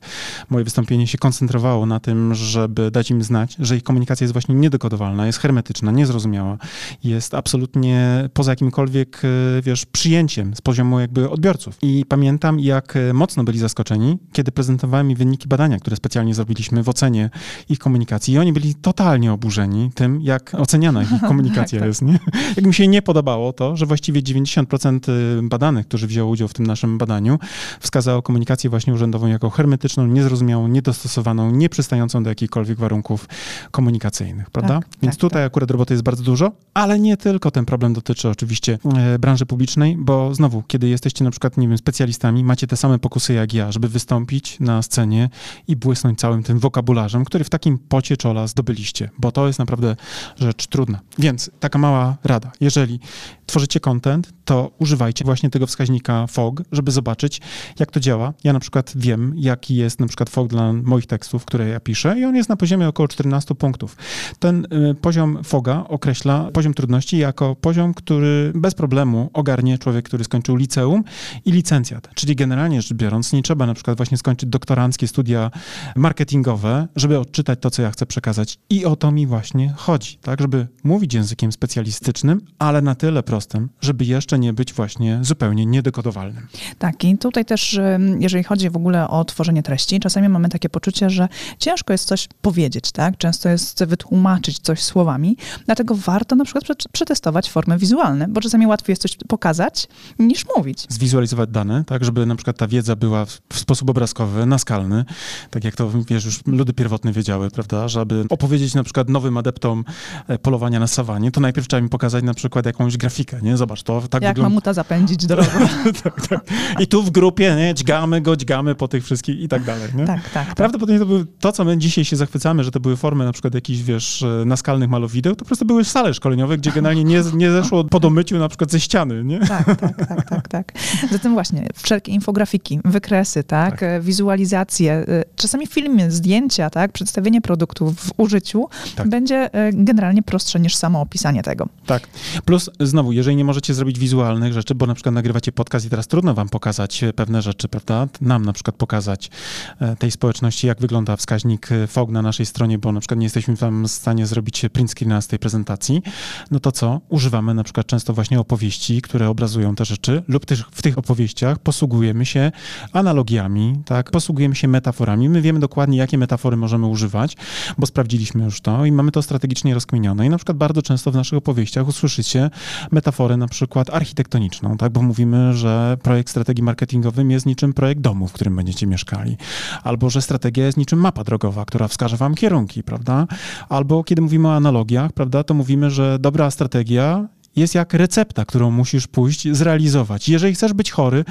moje wystąpienie się koncentrowało na tym, żeby dać im znać, że ich komunikacja jest właśnie niedekodowalna, jest hermetyczna, niezrozumiała, jest absolutnie poza jakimkolwiek, e, wiesz, przyjęciem z poziomu jakby odbiorców. I pamiętam, jak e, mocno byli zaskoczeni, kiedy prezentowałem mi wyniki badania, które specjalnie zrobiliśmy w ocenie ich komunikacji. I oni byli totalnie oburzeni tym, jak oceniana ich komunikacja tak, tak. jest. Nie? Jak mi się nie podobało to, że właściwie 90% y, badanych, którzy wzięło udział w tym naszym badaniu, wskazało komunikację właśnie urzędową jako hermetyczną, niezrozumiałą, niedostosowaną, nieprzystającą do jakichkolwiek warunków komunikacyjnych, prawda? Tak, Więc tak, tutaj tak. akurat roboty jest bardzo dużo, ale nie tylko ten problem dotyczy oczywiście e, branży publicznej, bo znowu, kiedy jesteście na przykład, nie wiem, specjalistami, macie te same pokusy jak ja, żeby wystąpić na scenie i błysnąć całym tym wokabularzem, który w takim pocie czola zdobyliście, bo to jest naprawdę rzecz trudna. Więc taka mała rada. Jeżeli tworzycie content, to używajcie właśnie tego wskaźnika FOG, żeby zobaczyć, jak to działa. Ja na przykład wiem, jaki jest na przykład FOG dla moich tekstów, które ja piszę i on jest na poziomie około 14 punktów. Ten y, poziom FOGa określa poziom trudności jako poziom, który bez problemu ogarnie człowiek, który skończył liceum i licencjat. Czyli generalnie rzecz biorąc, nie trzeba na przykład właśnie skończyć doktoranckie studia marketingowe, żeby odczytać to, co ja chcę przekazać. I o to mi właśnie chodzi, tak? Żeby mówić językiem specjalistycznym, ale na tyle prostym, żeby jeszcze nie być właśnie zupełnie niedekodowalnym. Tak, i tutaj też, jeżeli chodzi w ogóle o tworzenie treści, czasami mamy takie poczucie, że ciężko jest coś powiedzieć, tak? Często jest wytłumaczyć coś słowami, dlatego warto na przykład przetestować formy wizualne, bo czasami łatwiej jest coś pokazać niż mówić. Zwizualizować dane, tak, żeby na przykład ta wiedza była w sposób obrazkowy, naskalny, tak jak to, wiesz, już ludy pierwotne wiedziały, prawda, żeby opowiedzieć na przykład nowym adeptom e, polowania na sawanie, to najpierw trzeba im pokazać na przykład jakąś grafikę, nie? Zobacz, to tak Jak wygląda... mamuta zapędzić drogą. tak, tak. I tu w grupie, nie? Dźgamy go, dźgamy po tych wszystkich i tak dalej, nie? Tak, tak. tak. Prawdopodobnie to były, to co my dzisiaj się zachwycamy, że to były formy na przykład jakichś, wiesz, e, naskalnych malowideł, to po prostu były sale szkoleniowe, gdzie generalnie nie, nie zeszło po domyciu na przykład ze ściany, nie? Tak, tak, tak, tak, tak. Zatem właśnie, wszelkie infografiki, wykresy, tak, tak. wizualizacje, e, czasami filmy, zdjęcia, tak, przedstawienie produktów w użyciu tak. będzie e, generalnie prostsze niż samo opisanie tego. Tak. Plus znowu, jeżeli nie możecie zrobić wizualnych rzeczy, bo na przykład nagrywacie podcast i teraz trudno wam pokazać pewne rzeczy, prawda? Nam na przykład pokazać tej społeczności, jak wygląda wskaźnik FOG na naszej stronie, bo na przykład nie jesteśmy tam w stanie zrobić print screena z tej prezentacji, no to co? Używamy na przykład często właśnie opowieści, które obrazują te rzeczy lub też w tych opowieściach posługujemy się analogiami, tak? Posługujemy się metaforami. My wiemy dokładnie, jakie metafory możemy używać, bo sprawdziliśmy już to i mamy to strategicznie rozkminione. I na przykład bardzo często w naszych opowieściach usłyszycie metaforę na przykład architektoniczną, tak? Bo mówimy, że projekt strategii marketingowym jest niczym projekt domu, w którym będziecie mieszkali. Albo, że strategia jest niczym mapa drogowa, która wskaże wam kierunki, prawda? Albo kiedy mówimy o analogiach, prawda, to mówimy, że dobra strategia jest jak recepta, którą musisz pójść zrealizować. Jeżeli chcesz być chory,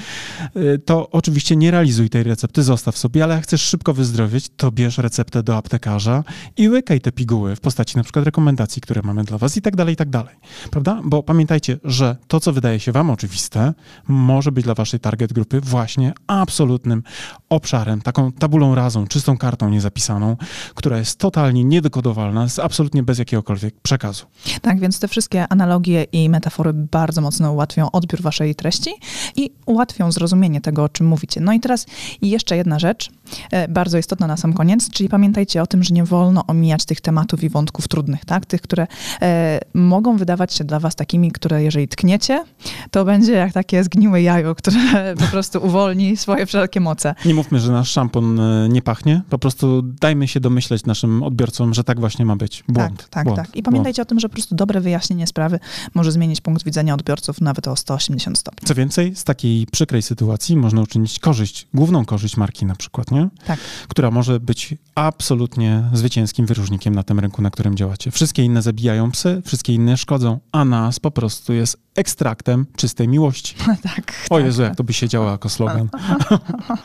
y, to oczywiście nie realizuj tej recepty, zostaw sobie, ale jak chcesz szybko wyzdrowieć, to bierz receptę do aptekarza i łykaj te piguły w postaci na przykład rekomendacji, które mamy dla was i tak dalej, i tak dalej. Prawda? Bo pamiętajcie, że to, co wydaje się wam oczywiste, może być dla waszej target grupy właśnie absolutnym obszarem, taką tabulą razą, czystą kartą niezapisaną, która jest totalnie niedekodowalna, jest absolutnie bez jakiegokolwiek przekazu. Tak, więc te wszystkie analogie i metafory bardzo mocno ułatwią odbiór waszej treści i ułatwią zrozumienie tego, o czym mówicie. No i teraz jeszcze jedna rzecz, e, bardzo istotna na sam koniec, czyli pamiętajcie o tym, że nie wolno omijać tych tematów i wątków trudnych, tak? Tych, które e, mogą wydawać się dla was takimi, które jeżeli tkniecie, to będzie jak takie zgniłe jajo, które po prostu uwolni swoje wszelkie moce. Nie mówmy, że nasz szampon e, nie pachnie, po prostu dajmy się domyśleć naszym odbiorcom, że tak właśnie ma być. Błąd. Tak, tak, błąd, tak. I pamiętajcie błąd. o tym, że po prostu dobre wyjaśnienie sprawy może zmienić punkt widzenia odbiorców nawet o 180 stopni. Co więcej, z takiej przykrej sytuacji można uczynić korzyść, główną korzyść marki na przykład, nie? Tak. Która może być absolutnie zwycięskim wyróżnikiem na tym rynku, na którym działacie. Wszystkie inne zabijają psy, wszystkie inne szkodzą, a nas po prostu jest ekstraktem czystej miłości. tak. O tak, Jezu, jak to by się działo jako slogan.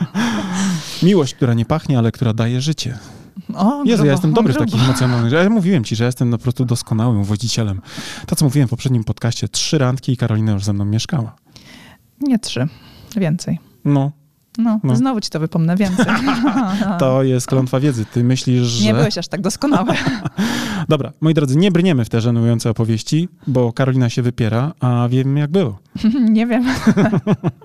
Miłość, która nie pachnie, ale która daje życie. O, Jezu, grubo, ja jestem dobry grubo. w takich emocjonalnych. Ja mówiłem ci, że jestem po prostu doskonałym wodzicielem. To, co mówiłem w poprzednim podcaście, trzy randki i Karolina już ze mną mieszkała. Nie trzy, więcej. No, No, No. znowu ci to wypomnę więcej. to jest klątwa wiedzy. Ty myślisz, że... Nie byłeś aż tak doskonały. Dobra, moi drodzy, nie brniemy w te żenujące opowieści, bo Karolina się wypiera, a wiem jak było. Nie wiem.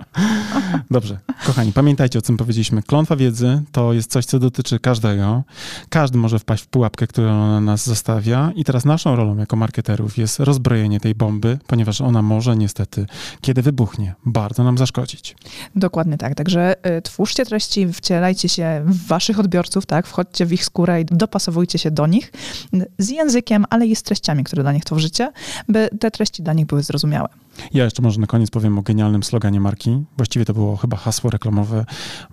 Dobrze, kochani, pamiętajcie o czym powiedzieliśmy. Klątwa wiedzy to jest coś, co dotyczy każdego. Każdy może wpaść w pułapkę, którą ona nas zostawia i teraz naszą rolą jako marketerów jest rozbrojenie tej bomby, ponieważ ona może niestety, kiedy wybuchnie, bardzo nam zaszkodzić. Dokładnie tak. Także y, twórzcie treści, wcielajcie się w waszych odbiorców, tak? Wchodźcie w ich skórę i dopasowujcie się do nich y, z językiem, ale i z treściami, które dla nich tworzycie, by te treści dla nich były zrozumiałe. Ja jeszcze może na koniec powiem o genialnym sloganie marki. Właściwie to było chyba hasło reklamowe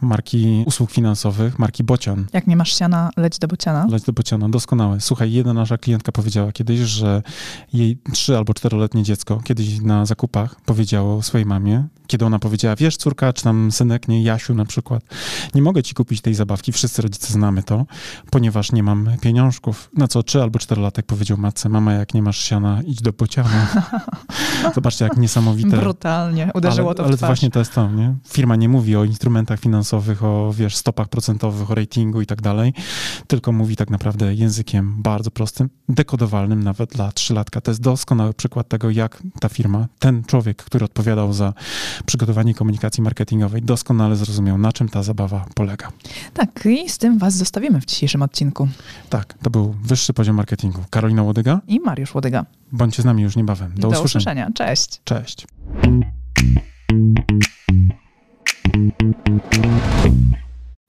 marki usług finansowych, marki Bocian. Jak nie masz siana, leć do bociana. Leć do Bociana, doskonałe. Słuchaj, jedna nasza klientka powiedziała kiedyś, że jej trzy albo czteroletnie dziecko kiedyś na zakupach powiedziało swojej mamie, kiedy ona powiedziała, wiesz córka, czy tam synek, nie, Jasiu na przykład, nie mogę ci kupić tej zabawki, wszyscy rodzice znamy to, ponieważ nie mam pieniążków. Na co trzy albo czterolatek powiedział matce, mama jak nie masz siana, idź do Bociana. Zobaczcie, jak niesamowite. Brutalnie uderzyło ale, to w ale właśnie to jest to, nie? Firma nie mówi o instrumentach finansowych, o wiesz, stopach procentowych, o ratingu i tak dalej, tylko mówi tak naprawdę językiem bardzo prostym, dekodowalnym nawet dla trzylatka. To jest doskonały przykład tego, jak ta firma, ten człowiek, który odpowiadał za przygotowanie komunikacji marketingowej, doskonale zrozumiał, na czym ta zabawa polega. Tak, i z tym was zostawimy w dzisiejszym odcinku. Tak, to był wyższy poziom marketingu. Karolina Łodyga, I Mariusz Łodyga. bądźcie z nami już niebawem. Do, do usłyszenia. usłyszenia. Cześć. Cześć.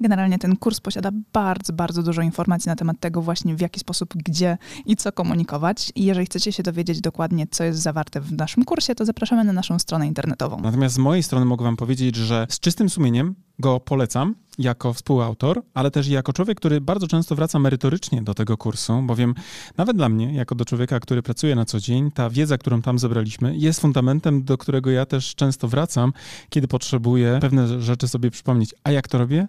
Generalnie ten kurs posiada bardzo, bardzo dużo informacji na temat tego właśnie w jaki sposób, gdzie i co komunikować. I jeżeli chcecie się dowiedzieć dokładnie, co jest zawarte w naszym kursie, to zapraszamy na naszą stronę internetową. Natomiast z mojej strony mogę wam powiedzieć, że z czystym sumieniem go polecam jako współautor, ale też jako człowiek, który bardzo często wraca merytorycznie do tego kursu, bowiem nawet dla mnie, jako do człowieka, który pracuje na co dzień, ta wiedza, którą tam zebraliśmy, jest fundamentem, do którego ja też często wracam, kiedy potrzebuję pewne rzeczy sobie przypomnieć. A jak to robię?